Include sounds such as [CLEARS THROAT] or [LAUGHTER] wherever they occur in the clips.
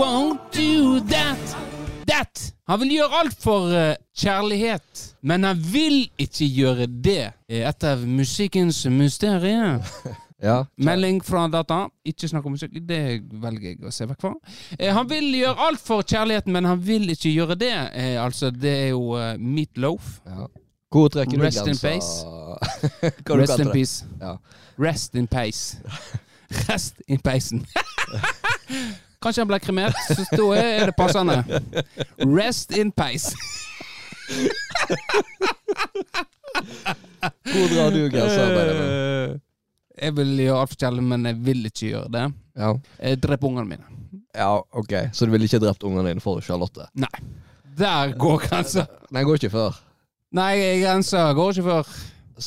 won't do that. That. Han vil gjøre alt for eh, kjærlighet, men han vil ikke gjøre det. Et av musikkens mysterier. [LAUGHS] Ja. Melding fra data. Ikke snakk om musikk. Det velger jeg å se vekk fra. Eh, han vil gjøre alt for kjærligheten, men han vil ikke gjøre det. Eh, altså, det er jo uh, Meatloaf. ja. Hvor trekker [LAUGHS] du Rest in grensa? Rest in peace. Ja. Rest in pace. [LAUGHS] Rest in peisen. Kanskje han ble kremert, så da er det passende. Rest in pace. Hvor drar du? Eh, Jeg vil gjøre alt for kjærlighet, men jeg vil ikke gjøre det. Ja. Jeg dreper ungene mine. ja, ok. Så du ville ikke drept ungene dine for Charlotte? Nei. Der går grensa. Den går ikke før. Nei, grensa går ikke før.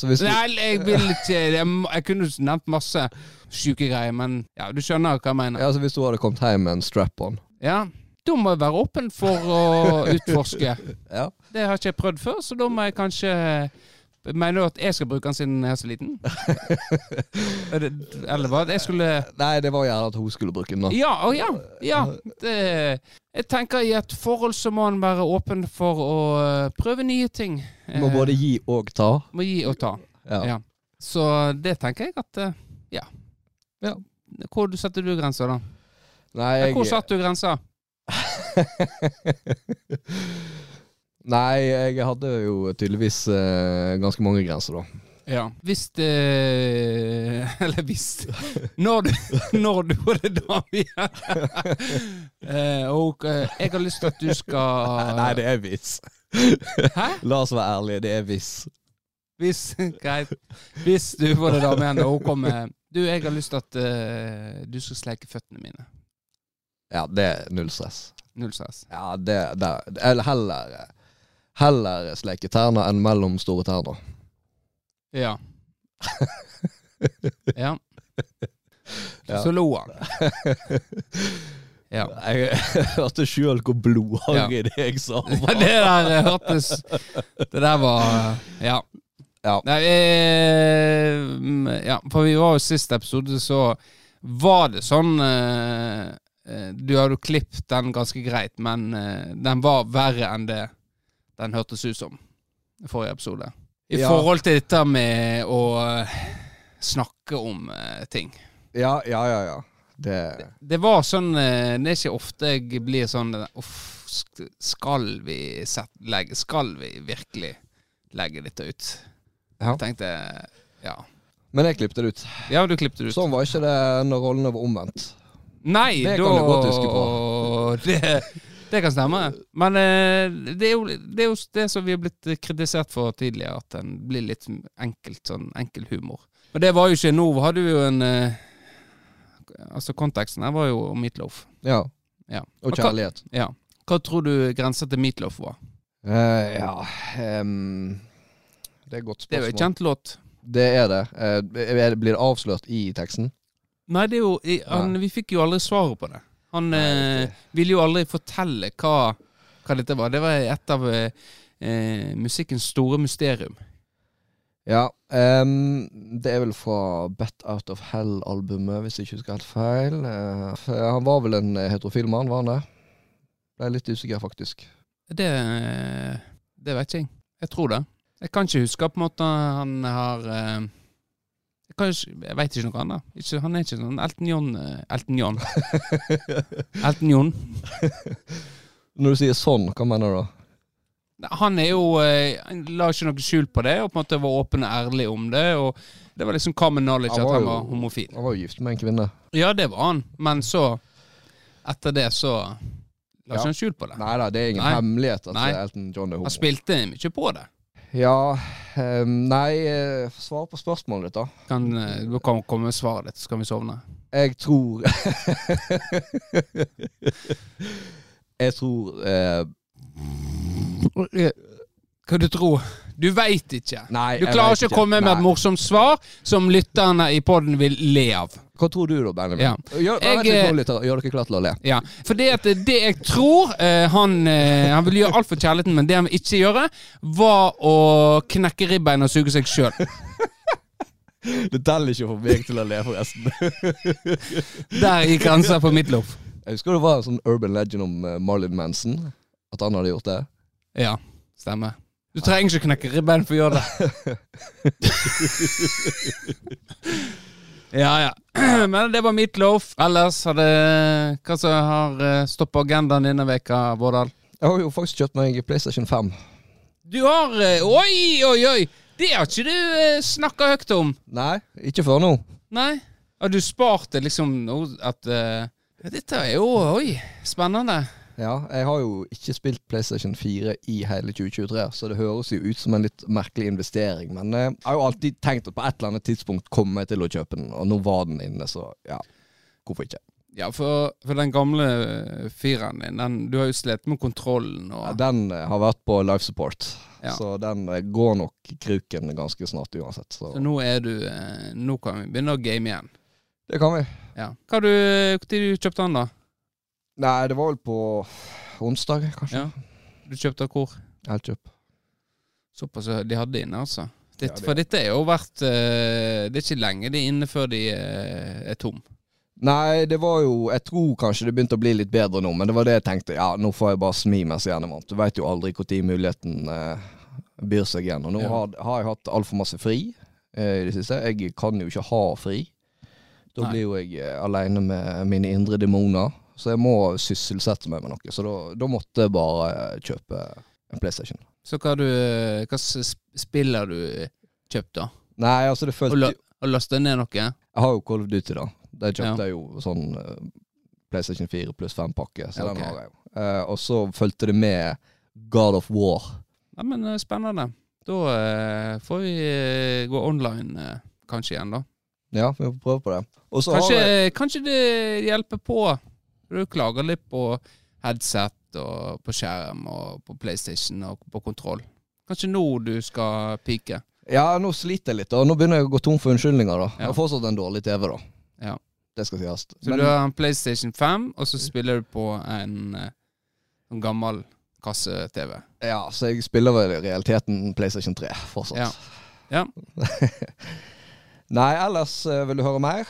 Nei, jeg vil ikke Jeg, jeg kunne nevnt masse sjuke greier, men ja, du skjønner hva jeg mener. Ja, så hvis du hadde kommet hjem med en strap-on Ja. Da må jeg være åpen for å [LAUGHS] utforske. Ja. Det har ikke jeg prøvd før, så da må jeg kanskje Mener du at jeg skal bruke den siden jeg er så liten? [LAUGHS] Er Eller hva? Jeg skulle Nei, det var gjerne at hun skulle bruke den, da. Ja, å ja. ja det, jeg tenker i et forhold så må en være åpen for å øh, prøve nye ting. Må både gi og ta. Må gi og ta. Ja. Ja. Så det tenker jeg at øh, Ja. Ja. Hvor setter du grensa, da? Nei, jeg Hvor satte du grensa? [LAUGHS] Nei, jeg hadde jo tydeligvis eh, ganske mange grenser, da. Ja. Hvis det [LAUGHS] Eller hvis Når du, [LAUGHS] når du var det dame eh, Og eh, jeg har lyst til at du skal Nei, det er hvis. Hæ? La oss være ærlige, det er hvis. Hvis [LAUGHS] Greit. Hvis du får det dame igjen, og hun kommer Du, jeg har lyst til at eh, du skal sleike føttene mine. Ja, det er null stress. Null stress. Ja, det, det Eller heller Heller sleike tærne enn mellom store tærne. Ja. [LAUGHS] ja. Ja. Så lo han. [LAUGHS] Ja. Jeg, [LAUGHS] hørte sjøl hvor blodharry det jeg sa. var. det der eh, hørtes Det der var eh, Ja. Ja. Nei, eh, mm, ja, for vi var jo siste episode, så var det sånn eh, eh, Du hadde jo klippet den ganske greit, men eh, den var verre enn det den hørtes ut som i forrige episode. I Ja. forhold til dette med å eh, snakke om eh, ting. Ja, ja, ja. ja. Det Det var sånn eh, Det er ikke ofte jeg blir sånn Uff, skal vi set, legge Skal vi virkelig legge dette ut? Ja. Jeg tenkte Ja. Men jeg klippet det ut. Ja, du klippet det ut. Sånn var ikke det når rollene var omvendt. Nei, Det da kan du godt huske på. [LAUGHS] Det, det kan stemme. Men eh, det, er jo, det er jo det som vi har blitt kritisert for tidligere, at den blir litt enkelt sånn enkel humor. Men det var jo ikke Nå hadde vi jo en eh, Altså, konteksten her var jo Meatloaf. Ja. Ja. Og hva- kjærlighet. Ja. Hva tror du grensa til Meatloaf var? Uh, ja um, Det er et godt Det er jo spørsmål. en kjent låt. Det er det. Det- blir det avslørt i teksten? Nei, det er jo i- han, Vi fikk jo aldri svaret på det. Han Nei, eh, ville jo aldri fortelle hva, hva dette var. Det var et av eh, eh, musikkens store mysterium. Ja. Um, det er vel fra Bet Out of Hell-albumet, hvis jeg ikke husker helt feil. Uh, han var vel en heterofil mann, var han det? Ble litt usikker, faktisk. Det, det vet ikke jeg. Jeg tror det. Jeg kan ikke huske på en måte han har eh, Jeg, jeg vet ikke noe annet. Ikke, han er ikke sånn Elton John eh, Elton John. Elton John. [LAUGHS] Når du sier sånn, hva mener du da? Han er jo eh, Han la ikke noe skjul på det, og på en måte var åpen og ærlig om det. Og det var liksom common knowledge Han at han var homofil. Han var jo gift med en kvinne. Ja, det var han, men så Etter det så la Ja. ikke han skjul på det. Nei da, det er ingen Nei. hemmelighet at Nei. Elton John er homo. Han spilte mye på det. Ja ehm, Nei, eh, svar på spørsmålet ditt, da. Kan, eh, Du kan komme med svaret ditt, så kan vi sovne. Jeg tror [LAUGHS] Jeg tror eh, Hva du tror du? Veit ikke. Nei, Du klarer ikke å komme med Nei. et morsomt svar som lytterne i poden vil le av. Hva tror du da, Benjamin? Ja. Gjør, Jeg, litt eh. Gjør dere klare til å le? Ja, for det, at det jeg tror eh, han, eh, han vil gjøre alt for kjærligheten, men det han vil ikke gjøre, var å knekke ribbein og suge seg sjøl. [LAUGHS] Det teller ikke for meg til å le, forresten. [LAUGHS] Der gikk grensa på mitt loff. Jeg husker det var en sånn urban legend om Marlin Manson. At han hadde gjort det. Ja, stemmer. Du trenger ikke knekke ribbein for å gjøre det. [LAUGHS] ja, ja. [CLEARS THROAT] Men det var Meatloaf. Ellers har det Hva som har eh, stått på agendaen denne veka, Vårdal? Jeg har jo faktisk kjøpt meg PlayStation 5. Du har eh, Oi, oi, oi! Det har ikke du eh, snakka høyt om. Nei, ikke før nå. Nei? Har du spart det liksom at uh, Dette er jo Oi, spennende. Ja, jeg har jo ikke spilt PlayStation 4 i hele 2023, så det høres jo ut som en litt merkelig investering. Men eh, jeg har jo alltid tenkt at på et eller annet tidspunkt kommer jeg til å kjøpe den, og nå var den inne, så ja. Hvorfor ikke? Ja, for, for den gamle eh, fireren din, den, du har jo slitt med kontrollen og Ja, den eh, har vært på life support, Ja. så den går nok kruken ganske snart uansett. Så Så nå du Nå kan vi begynne å game igjen. det kan vi. Ja. Hva du, Når du kjøpte den, da? Nei, det var vel på onsdag, kanskje. Ja. Du kjøpte hvor? Elkjøp. Såpass de hadde inne, altså. Ditt, Ja, det- For dette er jo vært eh, Det er ikke lenge de er inne før de eh, er tom. Nei, det var jo Jeg tror kanskje det begynte å bli litt bedre nå, men det var det jeg tenkte. Ja, nå får jeg bare smi mens jeg er varmt. Du veit jo aldri når muligheten eh, byr seg igjen. Og nå Ja. har, har jeg hatt altfor masse fri eh, i det siste. Jeg kan jo ikke ha fri. Da Nei. blir jo jeg eh, aleine med mine indre demoner. Så jeg må sysselsette meg med noe. Så da, da måtte jeg bare kjøpe en PlayStation. Så hva du Hva spill har du kjøpt, da? Nei, altså det Og, følte la, og lasta ned noe? Jeg har jo Call of Duty, da. Det kjøpte Ja. jeg jo sånn eh, PlayStation 4 pluss 5-pakke, så Ja, den har jeg jo. Eh, og så fulgte det med God of War. Ja, men eh, spennende. Da eh, får vi eh, gå online eh, kanskje igjen, da. Ja, vi får prøve på det. Kanskje, jeg kanskje det hjelper på. Du klager litt på headset og på skjerm og på PlayStation og på kontroll. Kanskje nå du skal pike. Ja, nå sliter jeg litt, da. Nå begynner jeg å gå tom for unnskyldninger, da. Jeg har fortsatt en dårlig TV, da. Ja. Det skal sies. Så Men du har en PlayStation 5, og så spiller du på en, eh, en gammel kasse-TV. ja, så jeg spiller vel i realiteten PlayStation 3 fortsatt. Ja. Ja. [LAUGHS] Nei, ellers eh, vil du høre mer?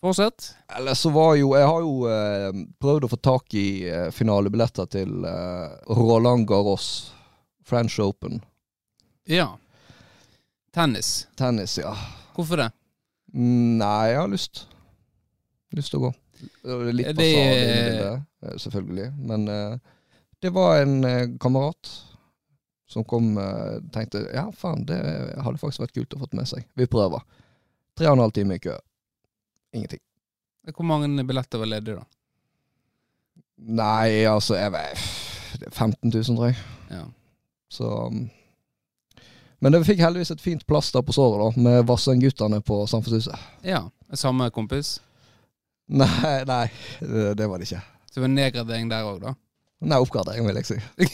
Fortsett. Eller så var jo Jeg har jo eh, prøvd å få tak i eh, finalebilletter til eh, Roland Garros French Open. Ja. Tennis. Tennis, ja. Hvorfor det? Mm, Nei, jeg har lyst. Lyst til å gå. Litt fasade det- bildet, eh, selvfølgelig. Men eh, det var en eh, kamerat som kom eh, tenkte ja, faen, det hadde faktisk vært kult å få med seg. Vi prøver. Tre og en halv time i kø. Ingenting. Hvor mange billetter var ledige, da? Nei, altså jeg vet, er 15 000, tror jeg. Ja. Så um, Men vi fikk heldigvis et fint plaster på såret, da, med Vassendguttene på Samfunnshuset. ja. Samme kompis? Nei, nei, det, var det ikke. Så det var nedgradering der òg, da? Nei, oppgradering, vil jeg si. [LAUGHS]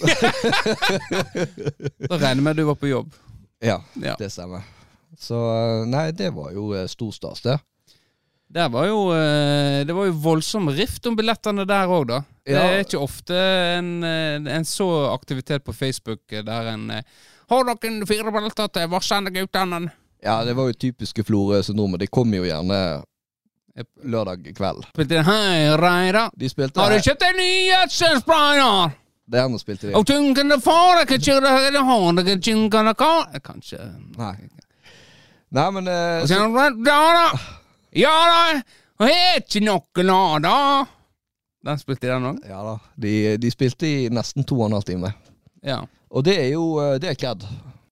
Da regner jeg med at du var på jobb. Ja, Ja. det stemmer. Så uh, nei, det var jo eh, stor stas, det. Der var jo, eh, det var jo voldsom rift om billettene der òg, da. Det er ikke ofte en, eh, en så aktivitet på Facebook eh, der en Har dere fire billetter til Varsende-guttene? Ja, det var jo typiske Florø-syndromet. De kom jo gjerne lørdag kveld. Spilte Hei, Reidar. De spilte Har du kjøpt en ny gjødselsprayer? Det ene spilte de. Og tunkende far? Kanskje Nei. Nei, men uh, så Ja da! Ja da! Og er ikke noe nå, da! Den spilte den òg? Ja da. De, de spilte i nesten to og en halv time. Ja. Og det er jo eh, Det er kred.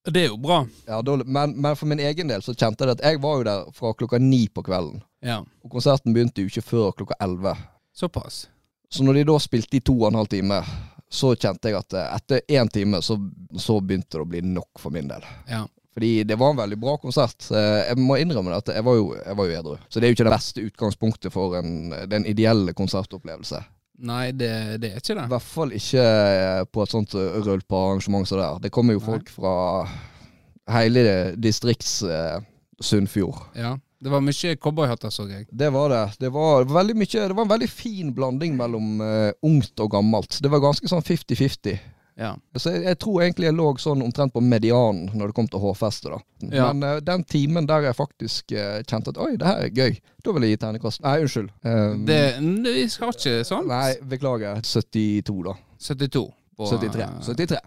Det er jo bra. Ja, da, Men, men for min egen del så kjente jeg at jeg var jo der fra klokka ni på kvelden. Ja. Og konserten begynte jo ikke før klokka elleve. Såpass. Så når de da spilte i to og en halv time, så kjente jeg at eh, etter én time så, så begynte det å bli nok for min del. Ja. Fordi det var en veldig bra konsert. Jeg må innrømme at jeg var jo, jeg var jo edru. Så det er jo ikke det beste utgangspunktet for en, den ideelle konsertopplevelse. Nei, det, det er ikke det. I hvert fall ikke eh, på et sånt rølpearrangement som det der. Det kommer jo Nei. folk fra hele distrikts eh, Sunnfjord. Ja. Det var mye cowboyhatter, så jeg. Det var det. Det var, mye, det var en veldig fin blanding mellom eh, ungt og gammelt. Det var ganske sånn 50-50. Ja. Så jeg, jeg tror egentlig jeg lå sånn omtrent på medianen når det kom til hårfeste. da. Ja. Men uh, den timen der jeg faktisk uh, kjente at oi, det her er gøy, da vil jeg gi terningkast. Nei, unnskyld. Um, Det, vi skal ikke sånn. Nei, beklager. 72, da. 72 på, 73. eh, 73.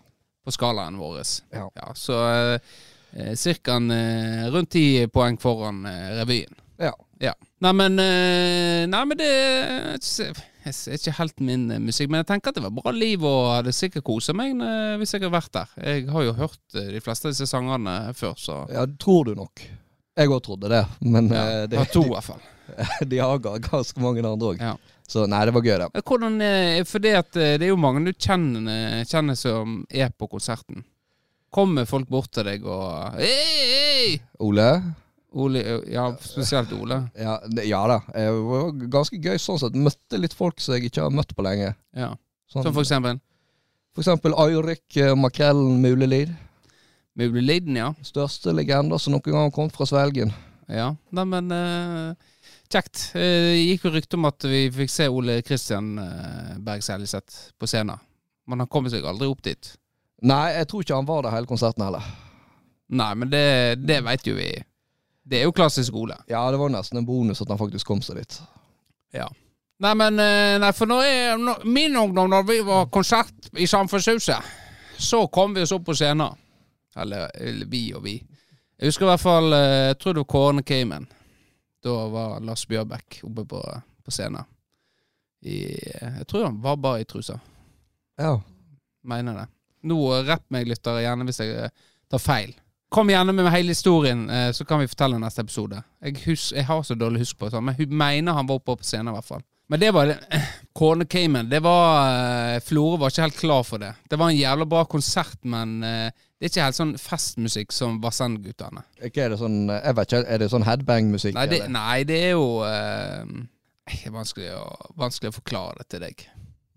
på skalaen vår. Ja. så eh, ca. Eh, rundt ti poeng foran eh, revyen. Ja. Ja. Nei, men eh, Nei, men det Jeg er ikke helt min eh, musikk, men jeg tenker at det var bra liv, og hadde sikkert kosa meg eh, hvis jeg hadde vært der. Jeg har jo hørt eh, de fleste av disse sangene før, så ja, tror du nok. Jeg òg trodde det, men ja, eh, det, Har to, i hvert fall. [LAUGHS] de, har ganske mange andre òg. Ja. Så nei, det var gøy, det. Hvordan for det, at det er jo mange du kjenner, kjenner som er på konserten. Kommer folk bort til deg og Hei, hei! Ole? Ole, ja, spesielt Ole. Ja, ja da. Det var ganske gøy sånn sett. Møtte litt folk som jeg ikke har møtt på lenge. Ja. Sånn, Som for eksempel for eksempel Eirik eh, Makrellen Mulelid. Mugli ja. Største legender som noen gang har kommet fra Svelgen. Ja, Nei, men eh, kjekt. Det Det gikk jo rykte om at vi fikk se Ole Kristian uh, Berg Seljeseth på scenen. Men han kom seg aldri opp dit. Nei, jeg tror ikke han var der hele konserten heller. Nei, men det, det veit jo vi. Det er jo klassisk Ole. Ja, det var nesten en bonus at han faktisk kom seg dit. Ja. Nei, men eh, Nei, for når jeg, når, min ungdom, når vi var konsert i Samfunnshuset, så kom vi oss opp på scenen. Eller, eller vi og vi. Jeg husker i hvert fall eh, Jeg tror det var Kårene Cayman. Da var Lars Bjørbæk oppe på, på scenen. I, jeg tror han var bare i trusa. Ja. Mener det. Nå eh, rapp meg, lyttere, gjerne hvis jeg eh, tar feil. Kom gjerne med hele historien, eh, så kan vi fortelle neste episode. Jeg, hus jeg har så dårlig husk på det, men hun mener han var oppe på scenen, i hvert fall. Men det var det. [CLEARS THROAT] Kårne Cayman. Det var Flore Florø var ikke helt klar for det. Det var en jævla bra konsert, men eh, det er ikke helt sånn festmusikk som Vassendgutane. Ikke er det sånn Jeg vet ikke, er det sånn headbang-musikk? Nei, det- nei, det er jo eh, vanskelig å, vanskelig å forklare det til deg.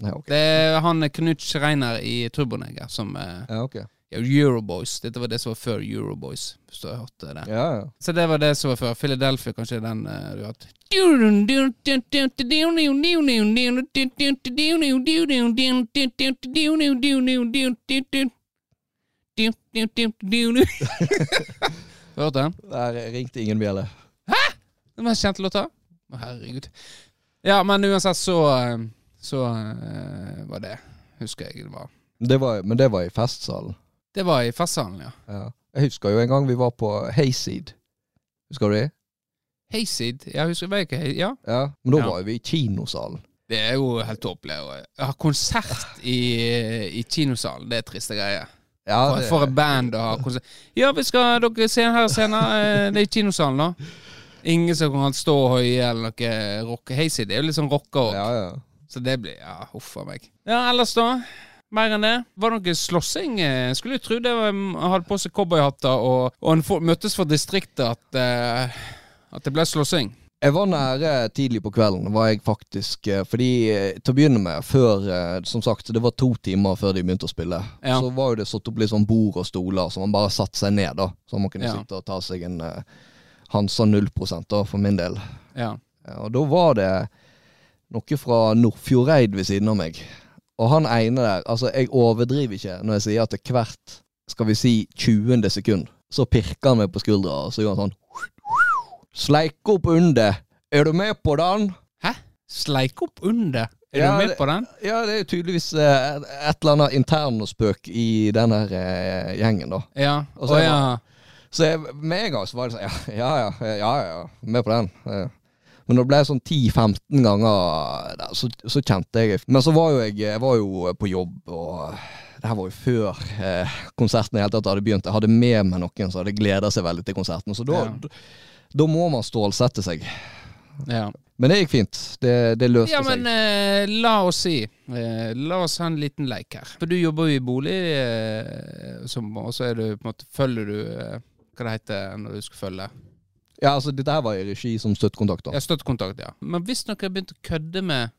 Nei, okay. Det er han Knut Schreiner i Turboneger som eh, Ja, ok. Euroboys. Dette var det som var før Euroboys, hvis du har hørt det. Ja, ja. Så det var det som var før. Philadelphia, kanskje den uh, du har hatt. Hørt den? Der ringte ingen bjelle. Den mest kjente låta? Å, herregud. Ja, men uansett så eh, Så uh, var det Husker jeg det var. Det var, men det var i festsalen. Det var i festsalen, ja. Ja. Jeg husker jo en gang vi var på Hayseed. Husker du det? Hayseed. Jeg husker jeg ikke, ja. Ja. Men da Ja. var vi i kinosalen. Det er jo helt tåpelig. å ha konsert i, i kinosalen. Det er triste greier. Ja, For, for et band å ha konsert. Ja, vi skal dere se her senere. eh, Det er i kinosalen, da. Ingen som kan stå og hoie eller noe rock. Hayseed det er jo litt sånn rocker òg. Ja, ja. Så det blir Ja, huff a meg. Ja, ellers, da? Mer enn det? Var det noe slåssing? Skulle jo tro det hadde på seg cowboyhatter og, og en for, møttes for distriktet at, uh, at det ble slåssing. Jeg var nære tidlig på kvelden, var jeg faktisk. eh, Fordi eh, til å begynne med, før Som sagt, det var to timer før de begynte å spille. Ja. Så var jo det satt opp litt sånn bord og stoler, så man bare satte seg ned, da. Så man kunne Ja. sitte og ta seg en Hansa 0 da, for min del. Ja. Ja, og da var det noe fra Nordfjordeid ved siden av meg. Og han ene der, altså jeg overdriver ikke når jeg sier at til hvert, skal vi si 20. sekund, så pirker han meg på skuldra, og så gjør han sånn Sleik opp under. Er du med på den? Hæ? Sleik opp under? Er Ja, du med på den? Ja, det er tydeligvis eh, et eller annet internspøk i den her eh, gjengen, da. Ja. Og så er ja. Så jeg, med en gang så var det sånn Ja, ja, ja, ja, ja, ja med på den. Men det ble sånn 10-15 ganger, der, så, så kjente jeg Men så var jo jeg, jeg var jo på jobb, og det her var jo før eh, konserten i hele tatt hadde begynt. Jeg hadde med meg noen som hadde gleda seg veldig til konserten, så da, Ja. da, da må man stålsette seg. ja. Men det gikk fint. Det, det løste Ja, men seg. eh, la oss si eh, La oss ha en liten leik her. For du jobber jo i bolig, eh, som, og så er du på en måte Følger du eh, Hva det heter når du skal følge? Ja, altså Dette her var i regi som støttekontakt. da. Ja, støttekontakt, ja. Men hvis noen har begynt å kødde med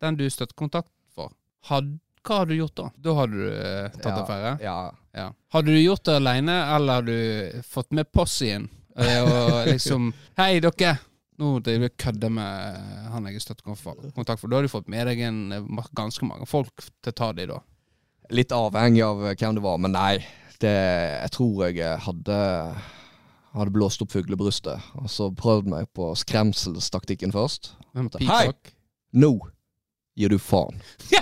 den du er støttekontakt for, had, hva hadde du gjort da? Da hadde du eh, tatt Ja. affære? Ja. Ja. Hadde du gjort det alene, eller hadde du fått med possien? eh, og liksom [LAUGHS] Hei, dere! Nå driver du og kødder med han jeg er støttekontakt for. Da har du fått med deg en, ganske mange folk til å ta de, da. Litt avhengig av hvem det var, men nei. Det, jeg tror jeg hadde hadde blåst opp fuglebrystet. Og så prøvd meg på skremselstaktikken først. En Hei! Nå Nå gir du faen. [LAUGHS]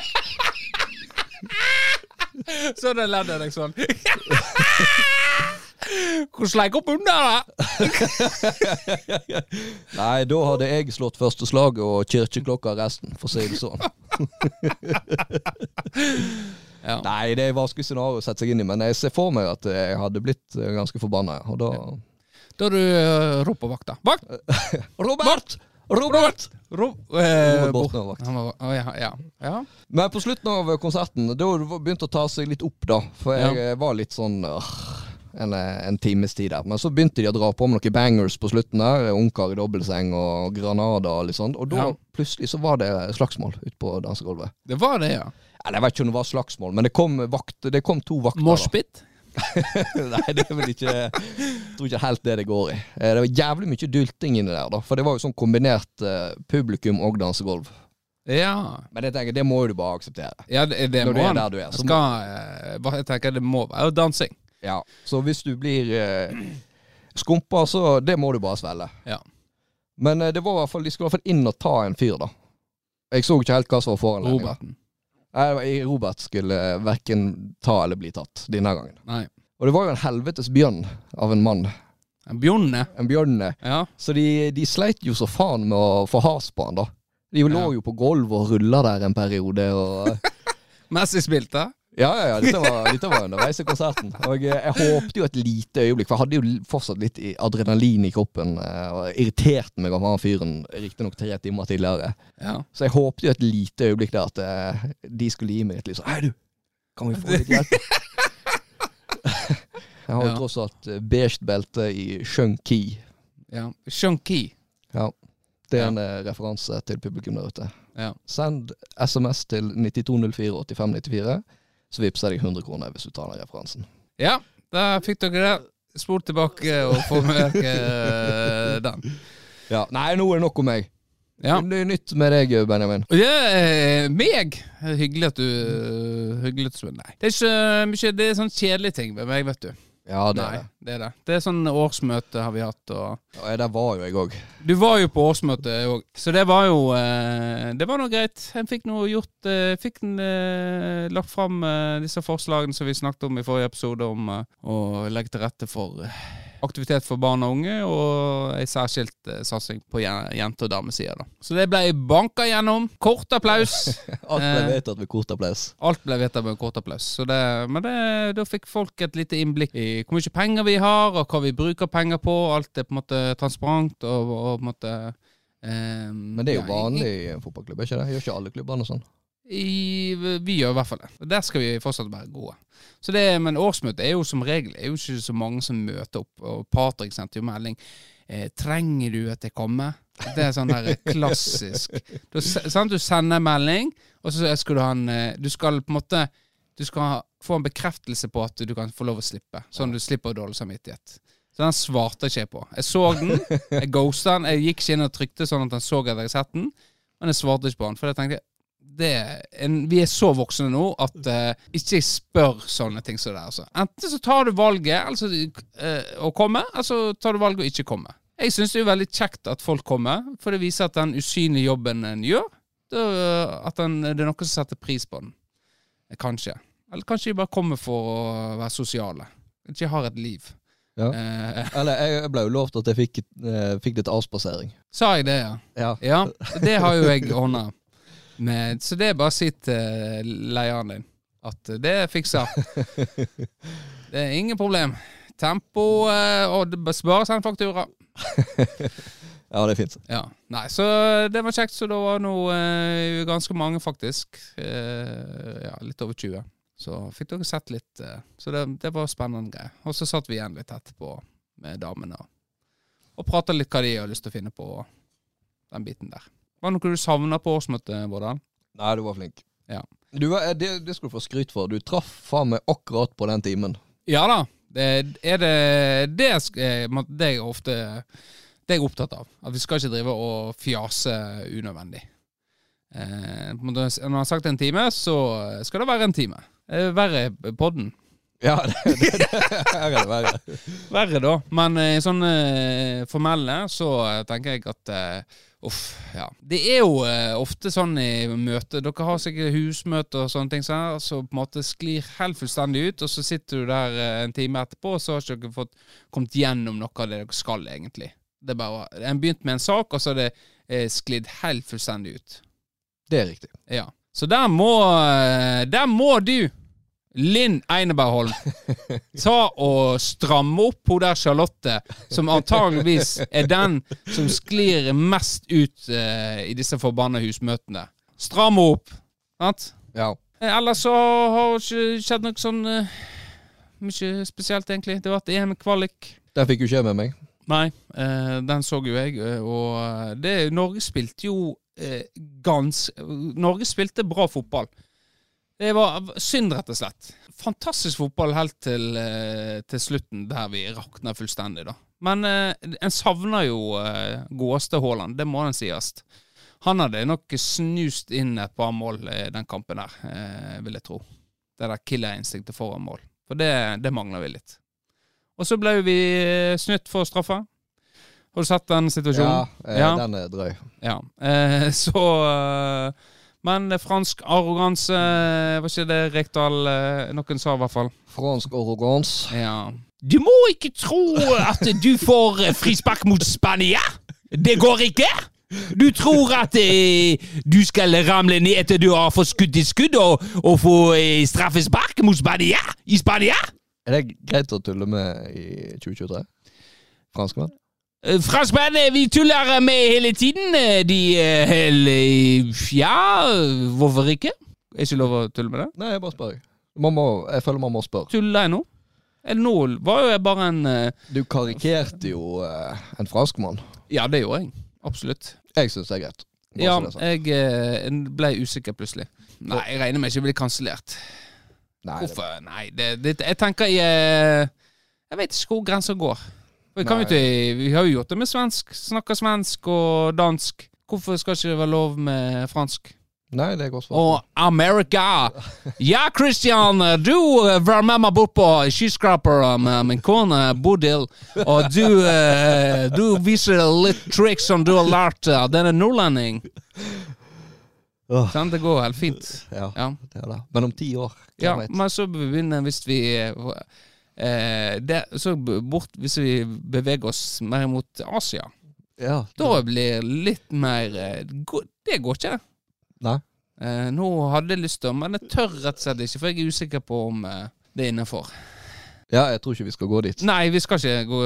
Så det ledde deg sånn. [LAUGHS] Hvor sleik opp under, da? [LAUGHS] Nei, da hadde jeg slått første slaget og kirkeklokka resten, for å si det sånn. Ja. Nei, det er vanskelig scenario å sette seg inn i, men jeg ser for meg at jeg hadde blitt eh, ganske forbanna. Og da Da du uh, ropt på vakta. Vakt! [LAUGHS] Robert! Robert! Ro eh, Robert å, ja, ja. ja. Men på slutten av konserten, da begynte begynt å ta seg litt opp, da. For jeg eh, var litt sånn øh, en, eh, en times tid der. Men så begynte de å dra på med noen bangers på slutten der. Ungkar i dobbeltseng og Granada og litt sånn. Og da plutselig så var det slagsmål ute på dansegulvet. Det var det, ja. Eller jeg vet ikke om det var slagsmål, men det kom, vakt, det kom to vakter. Moshpit. [LAUGHS] Nei, det er vel ikke Jeg tror ikke helt det det går i. Eh, Det var jævlig mye dulting inni der, da. For det var jo sånn kombinert eh, publikum og dansegulv. Ja. Men det tenker jeg, det må jo du bare akseptere. ja, det, det Når må du er der du er, så Skal, må... jeg tenker det må være dansing. Ja. Så hvis du blir eh, skumpa, så det må du bare svelge. Ja. Men eh, det var i hvert fall, de skulle i hvert fall inn og ta en fyr, da. Jeg så ikke helt hva som var foranledninga. Robert skulle eh, verken ta eller bli tatt denne gangen. Nei. Og det var jo en helvetes bjørn av en mann. En bjørne? En bjørn. eh, Ja. Så de, de sleit jo så faen med å få has på han, da. De lå Ja. jo på gulvet og rulla der en periode. Og, [LAUGHS] Messi spilte. Ja, ja, ja. Dette var, dette var underveis i konserten. Og jeg, jeg håpte jo et lite øyeblikk, for jeg hadde jo fortsatt litt adrenalin i kroppen. eh, Og irriterte meg over han fyren riktignok tre timer tidligere. Ja. Så jeg håpte jo et lite øyeblikk der at eh, de skulle gi meg et litt sånn Hei, du! Kan vi få litt hjelp? [LAUGHS] jeg har jo Ja. tross alt eh, beige belte i Shun Ki. ja. Shunki. Ja. Det er en ja. referanse til publikum der ute. Ja. Send SMS til 9204 8594, så vippser jeg deg 100 kroner hvis du tar den referansen. ja, da fikk dere det. Spol tilbake og få med dere den. Ja. Nei, nå er det nok om meg. Ja. Det er nytt med deg, Benjamin. Det er meg. Hyggelig at du Hyggelig at du Nei. Det er ikke mye Det er sånn kjedelige ting med meg, vet du. Ja, det Nei, er det. det er det. Det er sånn årsmøte har vi hatt, og Ja, der var jo jeg òg. Du var jo på årsmøte òg, så det var jo eh, Det var nå greit. En fikk noe gjort eh, Fikk en, eh, lagt fram eh, disse forslagene som vi snakket om i forrige episode, om eh, å legge til rette for eh, aktivitet for barn og unge, og ei særskilt eh, satsing på jente- og damesida. da. Så det ble banka gjennom. Kort applaus. [LAUGHS] Alt ble Eh. vedtatt med kort applaus. Alt ble vedtatt med kort applaus. Så det, men det, da fikk folk et lite innblikk i hvor mye penger vi har, og hva vi bruker penger på. Alt er på en måte transparent og, og på en måte Um, Men det er jo vanlig i en fotballklubb, ikke det? Gjør ikke alle klubbene sånn? I, vi gjør i hvert fall det. Der skal vi fortsatt være gode. Så det, men årsmøtet er jo som regel er jo ikke så mange som møter opp. Og Patrick sendte jo melding. Eh, 'Trenger du at jeg kommer?' Det er sånn der klassisk. Du, sant? du sender en melding, og så skal du ha en eh, Du skal på en måte Du skal få en bekreftelse på at du kan få lov å slippe. Sånn du slipper dårlig samvittighet. Så den svarte ikke jeg på. Jeg så den, jeg ghosta den. Jeg gikk ikke inn og trykte sånn at han så at jeg hadde sett den, men jeg svarte ikke på den. For jeg tenkte en, vi er så voksne nå at uh, ikke spør sånne ting som det. Altså. Enten så tar du valget altså, uh, å komme, eller så tar du valget å ikke komme. Jeg syns det er veldig kjekt at folk kommer, for det viser at den usynlige jobben en gjør, det, er at den, det er noen som setter pris på den. Eh, Kanskje. Eller kanskje de bare kommer for å være sosiale. Ikke har et liv. Ja. Eh, [LAUGHS] Eller jeg ble jo lovt at jeg fikk, eh, fikk litt avspasering. sa jeg det, ja? Ja. Ja, det har jo jeg ordna. Med. Så det er bare å si til leieren din at det er fiksa. [LAUGHS] Det er ingen problem. Tempo eh, og det- bare send faktura. [LAUGHS] Ja, det er fint. Ja. Nei, så det var kjekt. Så det var nå eh, ganske mange, faktisk. Eh, ja, litt over 20. Så fikk dere sett litt. Eh, så det, det var spennende greier. Og så satt vi igjen litt etterpå med damene og, og prata litt hva de har lyst til å finne på. Den biten der. Var det noe du savna på årsmøtet, Vårdal? Nei, du var flink. Ja. Du, det, det skal du få skryt for. Du traff faen meg akkurat på den timen. Ja da. Det, er det det, eh, det jeg ofte Det er jeg opptatt av. At vi skal ikke drive og fjase unødvendig. Eh, når jeg har sagt en time, så skal det være en time. Eh, Verre podden. Ja, [LAUGHS] det, det, det, her er det verre. Verre, da. Men i sånne eh, formelle så eh, tenker jeg at eh, Uff, ja. Det er jo eh, ofte sånn i møter Dere har sikkert husmøter og sånne ting her, så på en måte sklir helt fullstendig ut, og så sitter du der eh, en time etterpå, og så har ikke dere fått kommet gjennom noe av det dere skal, egentlig. Det er bare En begynte med en sak, og så har det eh, sklidd helt fullstendig ut. Det er riktig. Ja. Så der må eh, Der må du Linn Einebergholm, ta og stramme opp hun der Charlotte, som antageligvis er den som sklir mest ut uh, i disse forbanna husmøtene. Stram opp, sant? Ja. Eh, Ellers så har det ikke skjedd noe sånn uh, mye spesielt, egentlig. Det har vært EM-kvalik. Den fikk jo ikke jeg med meg. Nei, uh, den så jo jeg, og det, Norge spilte jo eh, gans... Norge spilte bra fotball. Det var synd, rett og slett. Fantastisk fotball helt til, eh, til slutten, der vi rakna fullstendig, da. Men eh, en savner jo eh, godeste Haaland, det må en sies. Han hadde nok snust inn et par mål i den kampen der, eh, vil jeg tro. Det der killerinstinktet foran mål. For det, det mangler vi litt. Og så ble vi eh, snytt for straffa. Har du sett den situasjonen? Ja, eh, Ja. den er drøy. Ja. Eh, [LAUGHS] så eh, Men fransk arroganse eh, Var ikke det Rekdal eh, noen sa, i hvert fall? Fransk arroganse. Ja. Du må ikke tro at du får eh, frispark mot Spania! Det går ikke! Du tror at eh, du skal ramle ned etter du har fått skudd i skudd, og, og få eh, straffespark mot Spania i Spania? Er det greit å tulle med i 2023? Franskmenn? Eh, Franskmenn, eh, vi tuller med hele tiden. eh, De hele, Ja, hvorfor ikke? Er ikke lov å tulle med det? Nei, jeg bare spør. Man må, jeg føler man må spørre. Tuller jeg nå? Eller nå var jo jeg bare en uh, Du karikerte jo uh, en franskmann. Ja, det gjorde jeg. Absolutt. Jeg syns det er greit. Bare Ja, jeg uh, ble usikker plutselig. Nei, jeg regner med ikke å bli kansellert. Hvorfor? Nei, det, det, jeg tenker jeg eh, Jeg vet ikke hvor grensa går. Vi, ikke, vi har jo gjort det med svensk. Snakker svensk og dansk. Hvorfor skal ikke det være lov med fransk? Nei, det er godt svar. Og Amerika! Ja, Christian, du eh, var med meg bort på skyskraper med min kone Bodil, og du, eh, du viser litt triks som du har lært av denne nordlending. Åh, Sant? Det går helt fint. ja, Ja. det er det. Men om ti år, hvem Ja, vet? men så begynner hvis vi eh, det, Så bort hvis vi beveger oss mer mot Asia. Ja, Da blir litt mer eh, Det går ikke. Nei. Eh, nå hadde jeg lyst til, men jeg tør rett og slett ikke, for jeg er usikker på om eh, det er innafor. Ja, jeg tror ikke vi skal gå dit. Nei, vi skal ikke gå,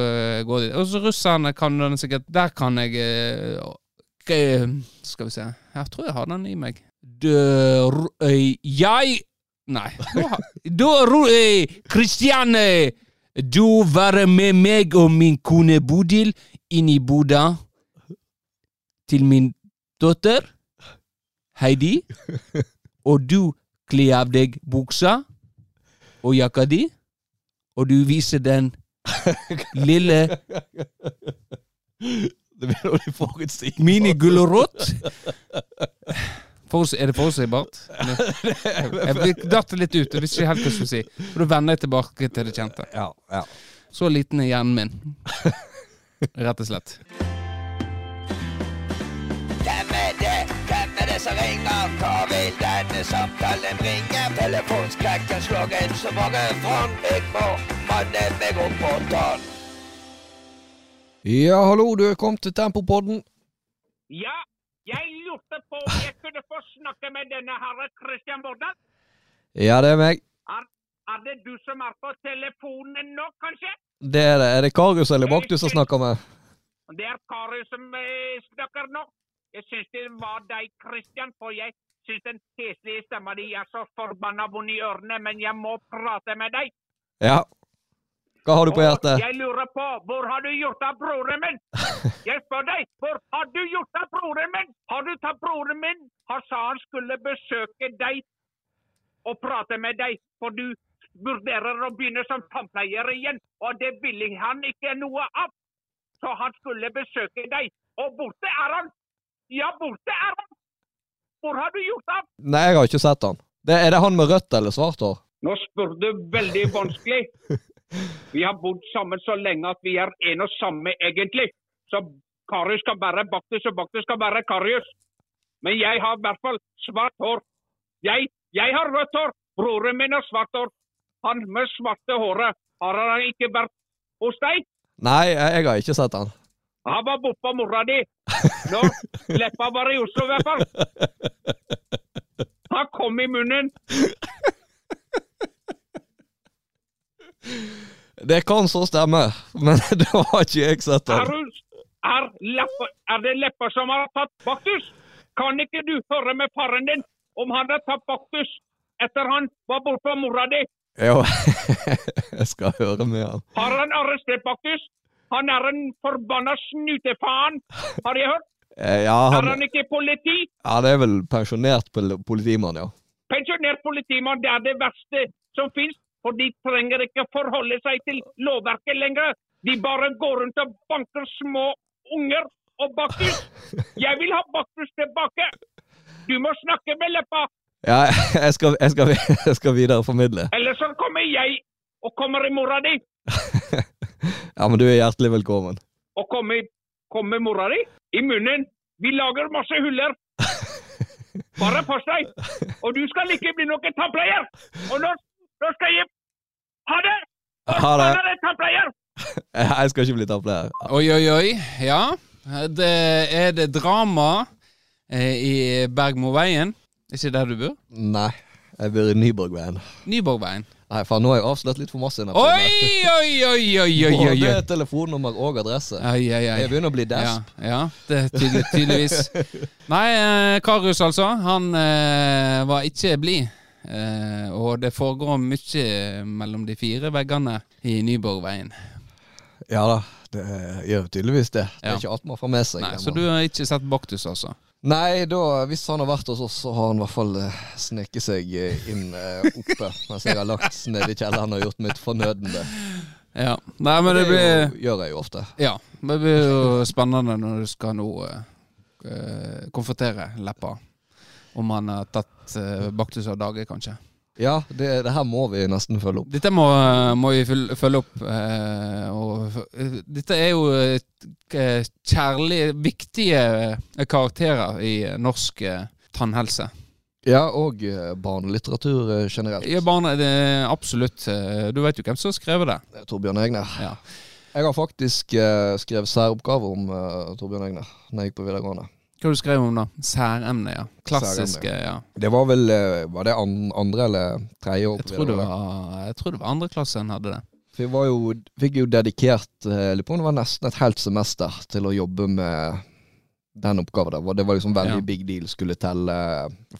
gå dit. Og så russerne kan den sikkert Der kan jeg eh, Skal vi se. Jeg tror jeg har den i meg. Dør... eh, jeg Nei. Da, Kristian, du eh, du var med meg og min kone Bodil inn i boda til min datter Heidi, og du kler av deg buksa og jakka di, og du viser den lille Det blir noe forutsigbart. minigulrot. Er det forutsigbart? [LAUGHS] Jeg datt litt ut. Jeg visste ikke helt hva jeg skulle si. For Da vender jeg tilbake til det kjente. Ja, ja. Så liten er hjernen min. [LAUGHS] Rett og slett. Hvem er det? Hvem er det som ringer? Hva vil denne samtalen bringe? Telefonskrekken slår inn så mange fond. Jeg må manne meg opp på tann. ja, hallo, du er kommet til Tempopodden. Ja, jeg lurte på om jeg kunne få snakke med denne herre Christian Bordal. Ja, det er meg. Er, er det du som er på telefonen nå, kanskje? Det er det. Er det Karius eller Baktus som snakker med? Det er Karius som eh, snakker nå. Jeg syns det var deg, Christian, for jeg syns den heslige stemma di er så forbanna vond i ørene, men jeg må prate med deg. Ja. Hva har du på hjertet? jeg lurer på, hvor har du gjort av broren min? [LAUGHS] Jeg spør deg, hvor har du gjort av broren min? Har du tatt broren min? Han sa han skulle besøke deg og prate med deg, for du vurderer å begynne som tannpleier igjen, og det ville han ikke noe av. Så han skulle besøke deg, og borte er han! Ja, borte er han! Hvor har du gjort av? Nei, jeg har ikke sett han. Det, er det han med rødt eller svart hår? Nå spør du veldig vanskelig. [LAUGHS] Vi har bodd sammen så lenge at vi er en og samme, egentlig. Så Karius skal være Baktus, og Baktus skal være Karius. Men jeg har i hvert fall svart hår. Jeg, jeg har rødt hår. Broren min har svart hår. Han med svarte håret, har han ikke vært hos deg? Nei, jeg, jeg har ikke sett han. Han var boppa mora di. Når leppa var i Oslo, i hvert fall. [LAUGHS] Han kom i munnen. Det kan så stemme, men [LAUGHS] det har ikke jeg sett Er, han. er, leppa, er det leppa som har tatt Baktus? Kan ikke du høre med faren din om han har tatt Baktus etter han var bortpå mora di? Jo, [LAUGHS] jeg skal høre med han. Har han arrestert Baktus? Han er en forbanna snutefaen, har jeg hørt. Ja, han... Er han, han ikke politi? Ja, det er vel pensjonert politimann, ja. Pensjonert politimann, det er det verste som finnes. For de trenger ikke forholde seg til lovverket lenger. De bare går rundt og banker små unger og Baktus. Jeg vil ha Baktus tilbake. Du må snakke med leppa, Ja, [LAUGHS] jeg skal, jeg skal, jeg skal videreformidle. eller så kommer jeg og kommer i mora di. [LAUGHS] Ja, men du er hjertelig velkommen. Og kommer, kommer mora di i munnen. Vi lager masse huller. [LAUGHS] Bare pass deg. Og du skal ikke bli noen tannpleier. Og nå, nå skal jeg Ha det! Ha det. [LAUGHS] Jeg skal ikke bli tannpleier. Oi, oi, oi. Ja. Det er det drama eh, i Bergmoveien. Ikke der du bor? Nei, jeg bor i Nyborgveien. Nyborgveien. Nei, faen, nå har jeg avslørt litt for masse. Oi, oi, oi, oi, oi, oi, Både telefonnummer og adresse. Oi, oi, oi. Jeg begynner å bli Ja, desp. ja, det er tydelig, tydeligvis. [LAUGHS] Nei, Karus, Karius altså. Han eh, var ikke blid. Eh, og det foregår mye mellom de fire veggene i Nyborgveien. Ja da, det gjør tydeligvis det. Det Ja. er ikke alt man får med seg. Nei, Så du har ikke sett Baktus, altså? Nei, da, hvis han har vært hos oss, så har han i hvert fall eh, sneket seg eh, inn oppe. mens jeg har lagt [LAUGHS] ned i kjelleren og gjort mitt fornødne. Ja. Nei, men det blir jo, gjør jeg jo ofte. Ja, det blir jo spennende når du skal nå eh, konfrontere Leppa. Om han har tatt uh, Baktus av dage, kanskje. Ja, det, det her må vi nesten følge opp. Dette må, må vi følge opp. eh, og, eh, dette er jo kjærlige, viktige eh, karakterer i norsk eh, tannhelse. Ja, og eh, barnelitteratur eh, generelt. Ja, barne, det absolutt. eh, du vet jo hvem som har skrevet det. Det Torbjørn Egner. Ja. Jeg har faktisk eh, skrevet særoppgave om eh, Torbjørn Egner når jeg gikk på videregående. Hva du skrevet om da? Særemne, ja. Klassiske, ja. Det var vel eh, Var det andre eller tredje år Jeg tror det var, jeg tror det var andre klassen hadde det. Vi var jo, fikk jo dedikert eh, det var nesten et helt semester til å jobbe med den oppgaven. der. Det var liksom veldig Ja. big deal. Skulle telle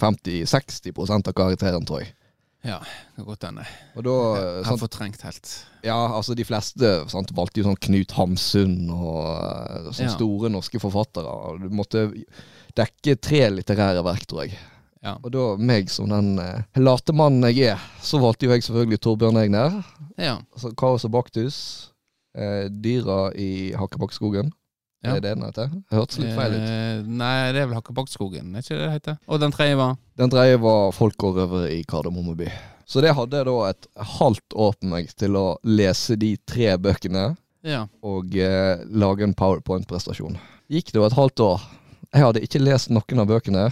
50-60 av karakteren, tror jeg. Ja, det kan godt hende. Og da Jeg har sant, fortrengt helt. Ja, altså de fleste sant, valgte jo sånn Knut Hamsun og eh, sånne Ja. store norske forfattere. og Du måtte dekke tre litterære verk, tror jeg. Ja. Og da, meg som den eh, late mannen jeg er, så valgte jo jeg selvfølgelig Torbjørn Egner. Ja. Altså Kaos og Baktus. Eh, dyra i Hakkebakkeskogen. Ja. Er det den heter? Det hørtes litt feil ut. Eh, nei, det er vel Hakkebakkskogen, er ikke det det heter? Og den tredje var? Den tredje var Folk og røvere i Kardemommeby. Så det hadde jeg da et halvt år på meg til å lese de tre bøkene Ja. og eh, lage en powerpoint-prestasjon. Gikk det jo et halvt år. Jeg hadde ikke lest noen av bøkene.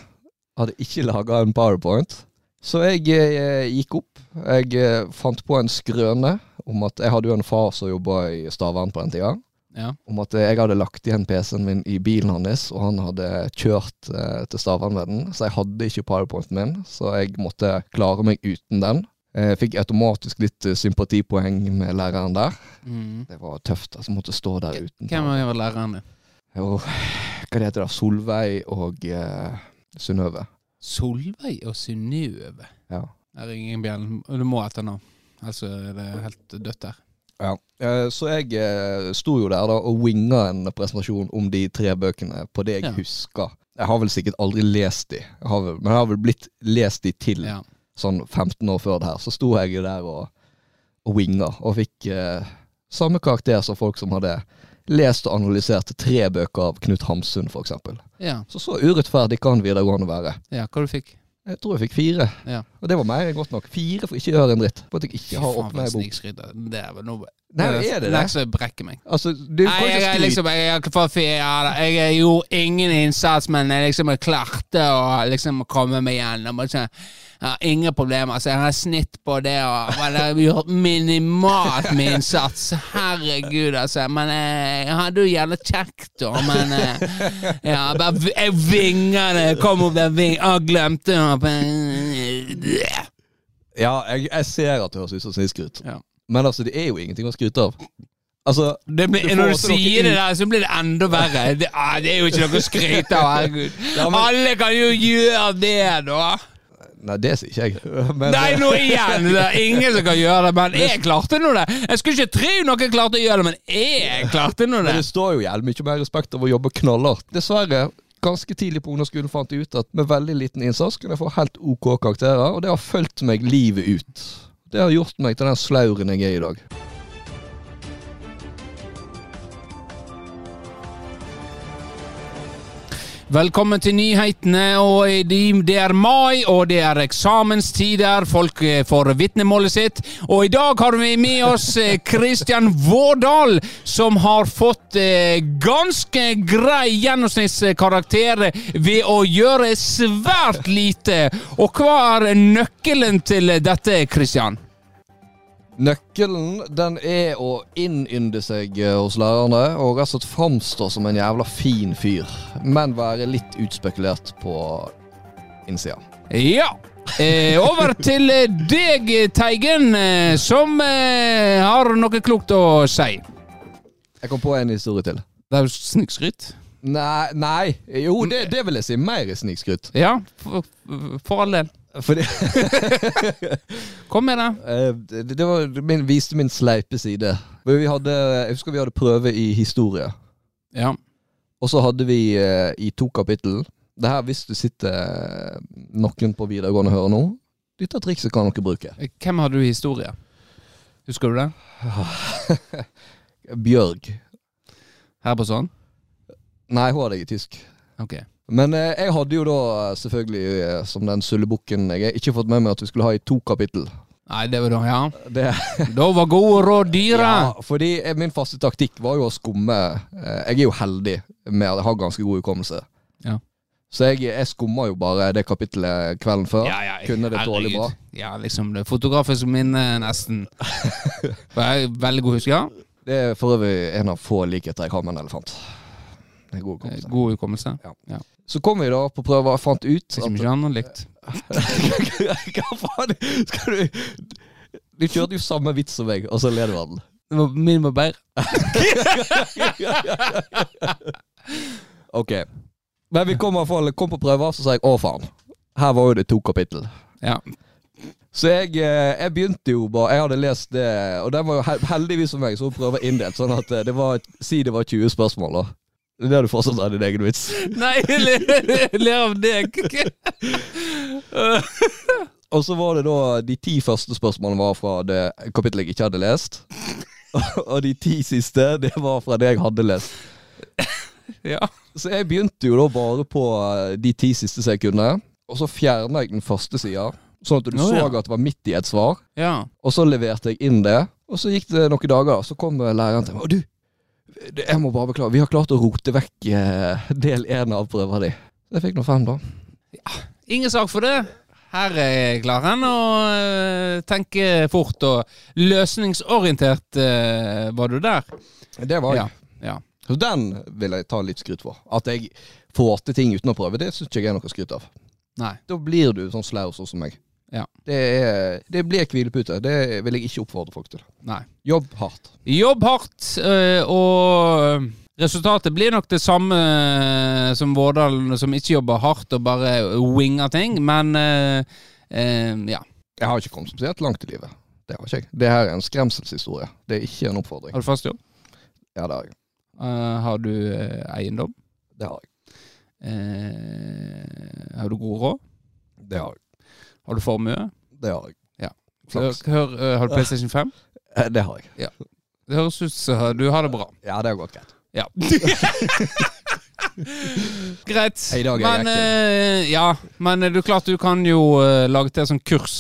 Hadde ikke laga en powerpoint. Så jeg eh, gikk opp. Jeg eh, fant på en skrøne om at jeg hadde jo en far som jobba i Stavern på den tida. Ja. Om at jeg hadde lagt igjen PC-en min i bilen hans, og han hadde kjørt eh, til Stavern med den. Så jeg hadde ikke powerpointen min, så jeg måtte klare meg uten den. Jeg fikk automatisk litt eh, sympatipoeng med læreren der. Mm. Det var tøft. altså Måtte stå der uten. Hvem var læreren din? Jo, hva heter det? Solveig og eh, Synnøve. Solveig og Synnøve. Ja. Jeg ringer ingen bjellen. Du må etter nå, Ellers er det helt dødt der. Ja. Eh, så jeg eh, sto jo der da og winga en presentasjon om de tre bøkene på det jeg Ja. husker. Jeg har vel sikkert aldri lest de, jeg har vel, men jeg har vel blitt lest de til Ja. sånn 15 år før det her. Så sto jeg jo der og, og winga, og fikk eh, samme karakter som folk som hadde lest og analysert tre bøker av Knut Hamsun, f.eks. Ja. Så så urettferdig kan videregående være. ja, hva du fikk Jeg tror jeg fikk fire. Ja. Og det var mer enn godt nok. Fire for ikke å gjøre en dritt. For at jeg ikke har åpna ei bok. Det er vel noe Nei, er det det? er brekker meg. Altså, du Nei, kan jeg, ikke jeg, skryte. liksom, jeg, jeg, for, jeg, jeg gjorde ingen innsats, men jeg liksom jeg klarte å liksom komme meg gjennom. Jeg har ingen problemer. Så jeg har snitt på det, og har gjort minimalt med innsats. Herregud, altså. Men eh, jeg hadde jo gjerne kjekt, da. Men eh, ja, bare, jeg vinger det. Kom opp den ving, ah, glemte det. Ja, jeg, jeg ser at det høres ut som snikskryt. Ja. Men altså, det er jo ingenting å skryte av. Altså, blir, Du når du sier det der, så blir det enda verre. Det, ah, det er jo ikke noe å skryte av, herregud. [LAUGHS] Ja, men- Alle kan jo gjøre det, da. Nei, det sier ikke jeg. [LAUGHS] Men, Nei, nå igjen! Det er ingen som kan gjøre det, men jeg klarte nå det. Jeg skulle ikke tro noen klarte å gjøre det, men jeg klarte nå det. Men det står jo jævlig mye mer respekt av å jobbe knallhardt. Dessverre, ganske tidlig på ungdomsskolen fant jeg ut at med veldig liten innsats kunne jeg få helt OK karakterer, og det har fulgt meg livet ut. Det har gjort meg til den slauren jeg er i dag. Velkommen til nyhetene. og Det er mai, og det er eksamenstider. Folk eh, får vitnemålet sitt. Og i dag har vi med oss eh, Kristian Vårdal, som har fått eh, ganske grei gjennomsnittskarakter ved å gjøre svært lite. Og hva er nøkkelen til dette, Kristian? Nøkkelen den er å innynde seg eh, hos lærerne og rett og slett framstå som en jævla fin fyr, men være litt utspekulert på innsida. Ja. Eh, over til eh, deg, Teigen, eh, som eh, har noe klokt å si. Jeg kom på en historie til. Det er jo snikskryt. Nei, nei. Jo, det, det vil jeg si mer snikskryt. Ja, for, for all del. Fordi [LAUGHS] Kom med det. Eh, det, det var, min, viste min sleipe side. Vi hadde, jeg husker vi hadde prøve i historie. Ja. Og så hadde vi eh, i to kapittel Det her hvis du sitter eh, noen på videregående og hører nå. Dette trikset kan dere bruke. Hvem hadde du i historie? Husker du det? [LAUGHS] Bjørg. Her på sånn? Nei, hun hadde jeg i tysk. Ok. Men eh, jeg hadde jo da eh, selvfølgelig, eh, som den sullebukken jeg er, ikke fått med meg at vi skulle ha i to kapittel. Nei, det var da, ja. [LAUGHS] Det, Da var gode råd dyre. ja, fordi eh, min faste taktikk var jo å skumme eh, Jeg er jo heldig med at jeg har ganske god hukommelse. Ja. Så jeg, jeg skumma jo bare det kapittelet kvelden før. Ja, ja, Kunne det dårlig bra. Ja, liksom det fotografiske minnet, nesten. For jeg er veldig god husker. Det er for øvrig en av få likheter jeg har med en elefant. Det er god Eh, hukommelse. God hukommelse. Så kom vi da på prøver og fant ut Liksom ikke annet likt. [LAUGHS] Hva faen? Skal du Du kjørte jo samme vits som meg, og så ler du av den. Min var bedre. [LAUGHS] Ok. Men vi kom, fall, kom på prøver, så sa jeg å faen. Her var jo det to kapittel. Ja. Så jeg, eh, jeg begynte jo bare Jeg hadde lest det, og den var jo heldigvis for meg, så prøver inndelt. Sånn at eh, det var Si det var 20 spørsmål, da. Det er du fortsatt av din egen vits. [LAUGHS] Nei, jeg ler- ler av deg. [LAUGHS] Og så var det da De ti første spørsmålene var fra det kapittelet jeg ikke hadde lest. [LAUGHS] Og de ti siste, det var fra det jeg hadde lest. Ja. Så jeg begynte jo da bare på eh, de ti siste sekundene. Og så fjerna jeg den første sida, sånn at du oh, så ja. at det var midt i et svar. ja. Og så leverte jeg inn det, og så gikk det noen dager. Så kom læreren til meg. Og du, jeg må bare beklage, vi har klart å rote vekk eh, del én av prøva di. Jeg fikk nå fem, da. Ingen sak for det. Her er klaren å øh, tenke fort og løsningsorientert øh, var du der. Det var jeg. Ja. ja. Så den vil jeg ta litt skryt for. At jeg får til ting uten å prøve, det syns ikke jeg er noe skryt av. Nei. Da blir du sånn slau sånn som meg. Ja. Det, er, det blir hvilepute. Det vil jeg ikke oppfordre folk til. Nei. Jobb hardt. Jobb hardt, øh, og resultatet blir nok det samme øh, som Vårdal, som ikke jobber hardt og bare winger ting, men ja. Jeg har ikke kommet spesielt langt i livet. Det har ikke jeg. Det her er en skremselshistorie. Det er ikke en oppfordring. Har du fast jobb? Ja, det har jeg. Uh, har du eiendom? Det har jeg. Uh, har du god råd? Det har jeg. Har du formue? Det har jeg. Hør, Flaks. hør, øh, har du [LAUGHS] PlayStation 5? Eh, Det har jeg. Det høres ut som du har det bra. Ja, det har gått greit. Ja. [LAUGHS] Greit. I dag er men eh, ja, men det er klart du kan jo eh, lage til sånn kurs.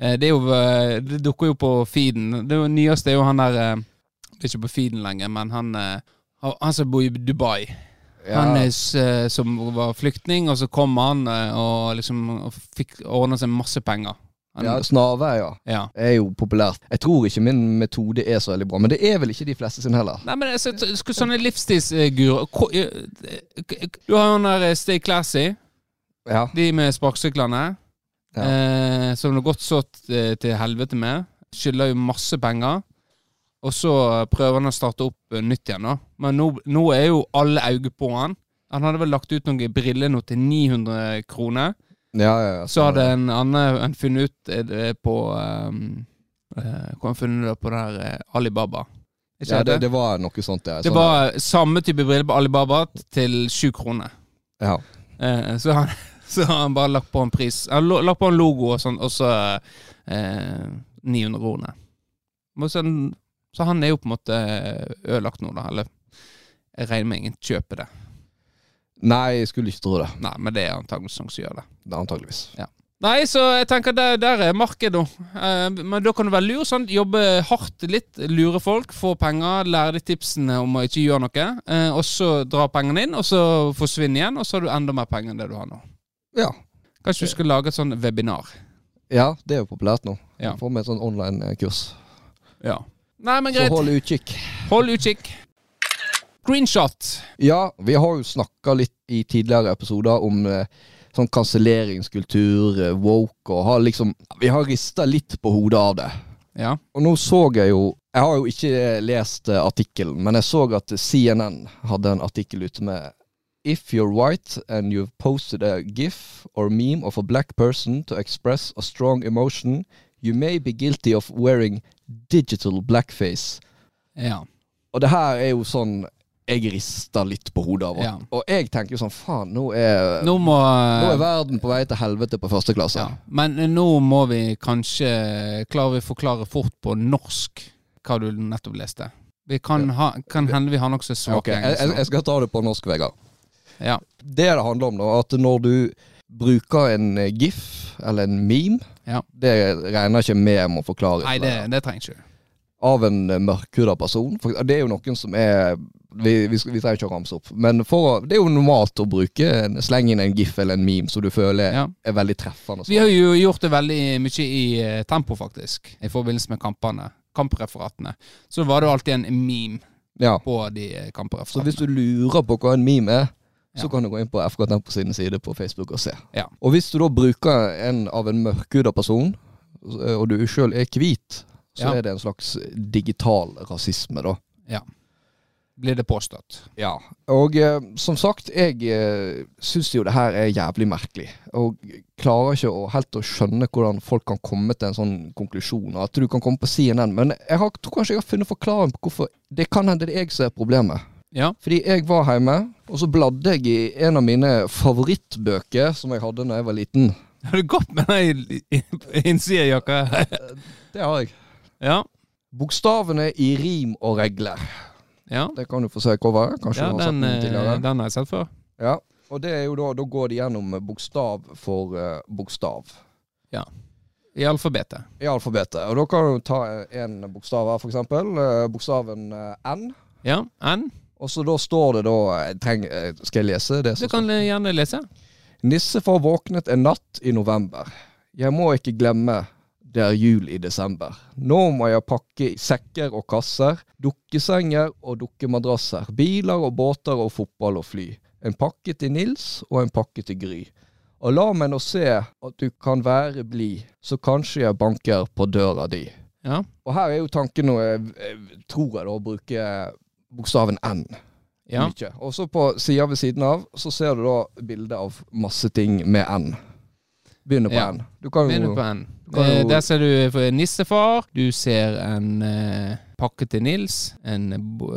Eh, det jo eh, Det dukker jo på feeden. Det nyeste er jo han der eh, Det er ikke på feeden lenger, men han eh, han han som bor i Dubai. Ja. Han er, eh, som var flyktning, og så kom han eh, og liksom og fikk ordna seg masse penger. Han, ja, Snarveier ja. ja. Er jo populært. Jeg tror ikke min metode er så veldig bra, men det er vel ikke de fleste sin heller. Nei, men så, t- sånne livsstilsguruer eh, Du har jo den der Stay Classy, Ja. de med sparkesyklene. Ja. Eh, som det har gått så til helvete med. Skylder jo masse penger. Og så prøver han å starte opp eh, nytt igjen, da. Men nå, nå er jo alle øyne på han. Han hadde vel lagt ut noen briller nå til 900 kroner. Ja, ja, ja. Så hadde en annen en funnet ut eh, på um, eh, Hvor han funnet det på der eh, Alibaba? Ikke ja, det, det, var noe sånt, ja. det Sånn- var samme type briller på Alibaba til sju kroner. ja. Uh, så, han, [LAUGHS] så har han bare lagt på en pris. Han har lagt på en logo og sånn, og så eh, 900 kroner. Men Så, så han er jo på en måte ødelagt nå, da. Eller jeg regner med ingen kjøper det. Nei, jeg skulle ikke tro det. Nei, men det er antakeligvis noen som gjør det. Det er antageligvis. Nei, så jeg tenker der, der er markedet. Eh, men da kan du være lur. Sånn, jobbe hardt litt, lure folk, få penger, lære de tipsene om å ikke gjøre noe. Eh, og så dra pengene inn, og så forsvinne igjen, og så har du enda mer penger enn det du har nå. Ja. Kanskje du skal lage et sånn webinar. ja, det er jo populært nå. Ja. Få med et sånn online-kurs. Ja. Nei, men greit. Så hold utkikk. Hold utkikk. Greenshot. Ja, vi har jo snakka litt i tidligere episoder om eh, sånn kanselleringskultur, eh, woke, og har liksom Vi har rista litt på hodet av det. Ja. Og nå så jeg jo Jeg har jo ikke lest eh, artikkelen, men jeg så at CNN hadde en artikkel ute med If you're white and you've posted a gif or meme of a black person to express a strong emotion, you may be guilty of wearing digital blackface. Ja. Og det her er jo sånn jeg rister litt på hodet av. Ja. Og jeg tenker jo sånn faen, nå er, nå, Nå er verden på vei til helvete på første klasse. ja. Men nå må vi kanskje Klarer vi å forklare fort på norsk hva du nettopp leste? Vi kan, ha, kan hende vi har nokså svak okay, jeg, jeg, jeg skal ta det på norsk, Vegard. Ja. Det det handler om, da, at når du bruker en eh, gif eller en meme, Ja. det regner ikke med må forklare Nei, det, det trenger ikke av en eh, mørkhuda person. For det er jo noen som er Vi, vi, vi trenger ikke å ramse opp, men for, det er jo normalt å bruke en, slenge inn en gif eller en meme som du føler Ja. er veldig treffende. Vi har jo gjort det veldig mye i eh, tempo, faktisk. I forbindelse med kampene. Kampreferatene. Så var det jo alltid en meme ja. på de kampreferatene. Så hvis du lurer på hva en meme er, så kan du gå inn på FK Tempo sine sider på Facebook og se. Ja. Og hvis du da bruker en av en mørkhuda person, og du sjøl er hvit, så er det en slags digital rasisme, da. Ja Blir det påstått. Ja. Og eh, som sagt, jeg eh, syns jo det her er jævlig merkelig. Og klarer ikke å, helt å skjønne hvordan folk kan komme til en sånn konklusjon. At du kan komme på CNN. Men jeg har, tror kanskje jeg har funnet forklaring på hvorfor Det kan hende det er jeg som er problemet. Ja. Fordi jeg var hjemme, og så bladde jeg i en av mine favorittbøker som jeg hadde da jeg var liten. Har du gått med den innsidejakka? Det har jeg. Ja. Bokstavene i rim og regler. Ja, Det kan du få se coveret. Kanskje ja du har sett den, den eh, tidligere. den har jeg sett før. Ja, og det er jo da, da går de gjennom bokstav for bokstav. bokstav I alfabetet. i alfabetet. Og da kan du ta en bokstav her, eksempel. eh, bokstaven eh, N. Ja, N. Og så da står det da treng, eh, Skal jeg lese det? Du kan eh, gjerne lese. Nissefar våknet en natt i november. Jeg må ikke glemme det er jul i desember. Nå må jeg pakke sekker og kasser, dukkesenger og dukkemadrasser, biler og båter og fotball og fly. En pakke til Nils og en pakke til Gry. Og la meg nå se at du kan være blid, så kanskje jeg banker på døra di. Ja. Og her er jo tanken, og jeg tror jeg da, å bruke bokstaven N. ja. Mykje. Og så på sida ved siden av så ser du da bilde av masse ting med N. Begynner på Ja. N. Du kan jo på N. kan Eh, jo- Der ser du nissefar. Du ser en eh, pakke til Nils. En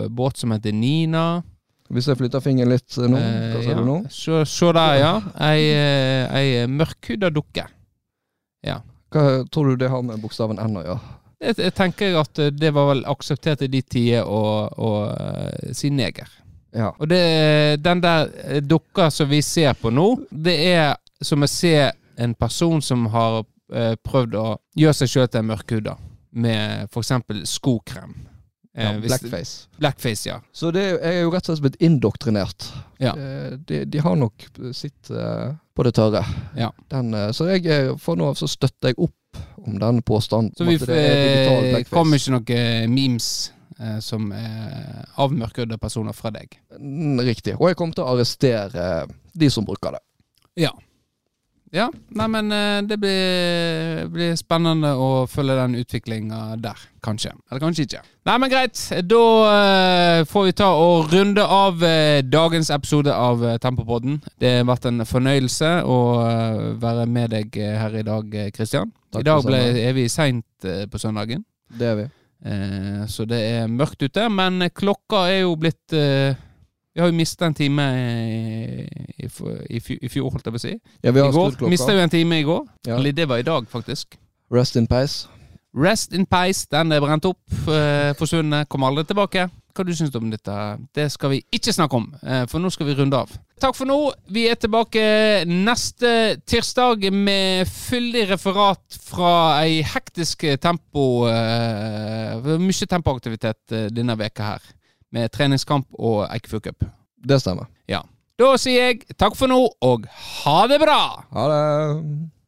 båt som heter Nina. Hvis jeg flytter fingeren litt eh, nå, Eh, hva ser ja. du nå? Se, der, ja. Ei, eh, ei mørkhuda dukke. Hva tror du det har med bokstaven N å gjøre? Jeg, jeg tenker at det var vel akseptert i de tider å, å eh, si neger. Ja. Og det, den der eh, dukka som vi ser på nå, det er som å se en person som har eh, prøvd å gjøre seg sjøl til en mørkhuda med f.eks. skokrem. Ja blackface. Blackface, ja. Så det er- jo rett og slett blitt indoktrinert. Ja. De, de har nok sitt på det tørre. Ja. Den, så jeg, for nå så støtter jeg opp om den påstanden. Så vi eh, kommer ikke noen memes eh, som er av personer fra deg. Mm, Riktig. Og jeg kommer til å arrestere de som bruker det. Ja. Ja, nei, men eh, det blir, blir spennende å følge den utviklinga der, kanskje. Eller kanskje ikke. Nei, men greit. Da uh, får vi ta og runde av uh, dagens episode av uh, Tempopodden. Det har vært en fornøyelse å eh, være med deg eh, her i dag, eh, Christian. Takk I dag ble, er vi seint eh, på søndagen. Det er vi. Eh, så det er mørkt ute, men klokka er jo blitt eh, Vi har jo mista en time i, i, i, i fjor, holdt jeg på å si. Ja, vi I har går. Mista jo en time i går. Ja. Eller det var i dag, faktisk. Rest in pace. Rest in peace. Den er brent opp. eh, forsvunnet. Kommer aldri tilbake. Hva du syns du om dette? Det skal vi ikke snakke om, eh, for nå skal vi runde av. Takk for nå. Vi er tilbake neste tirsdag med fyldig referat fra ei hektisk tempo eh, Mye tempoaktivitet eh, denne veka her. Med treningskamp og Eikefjord Cup. Det stemmer. Da sier jeg takk for nå, og ha det bra! Ha det.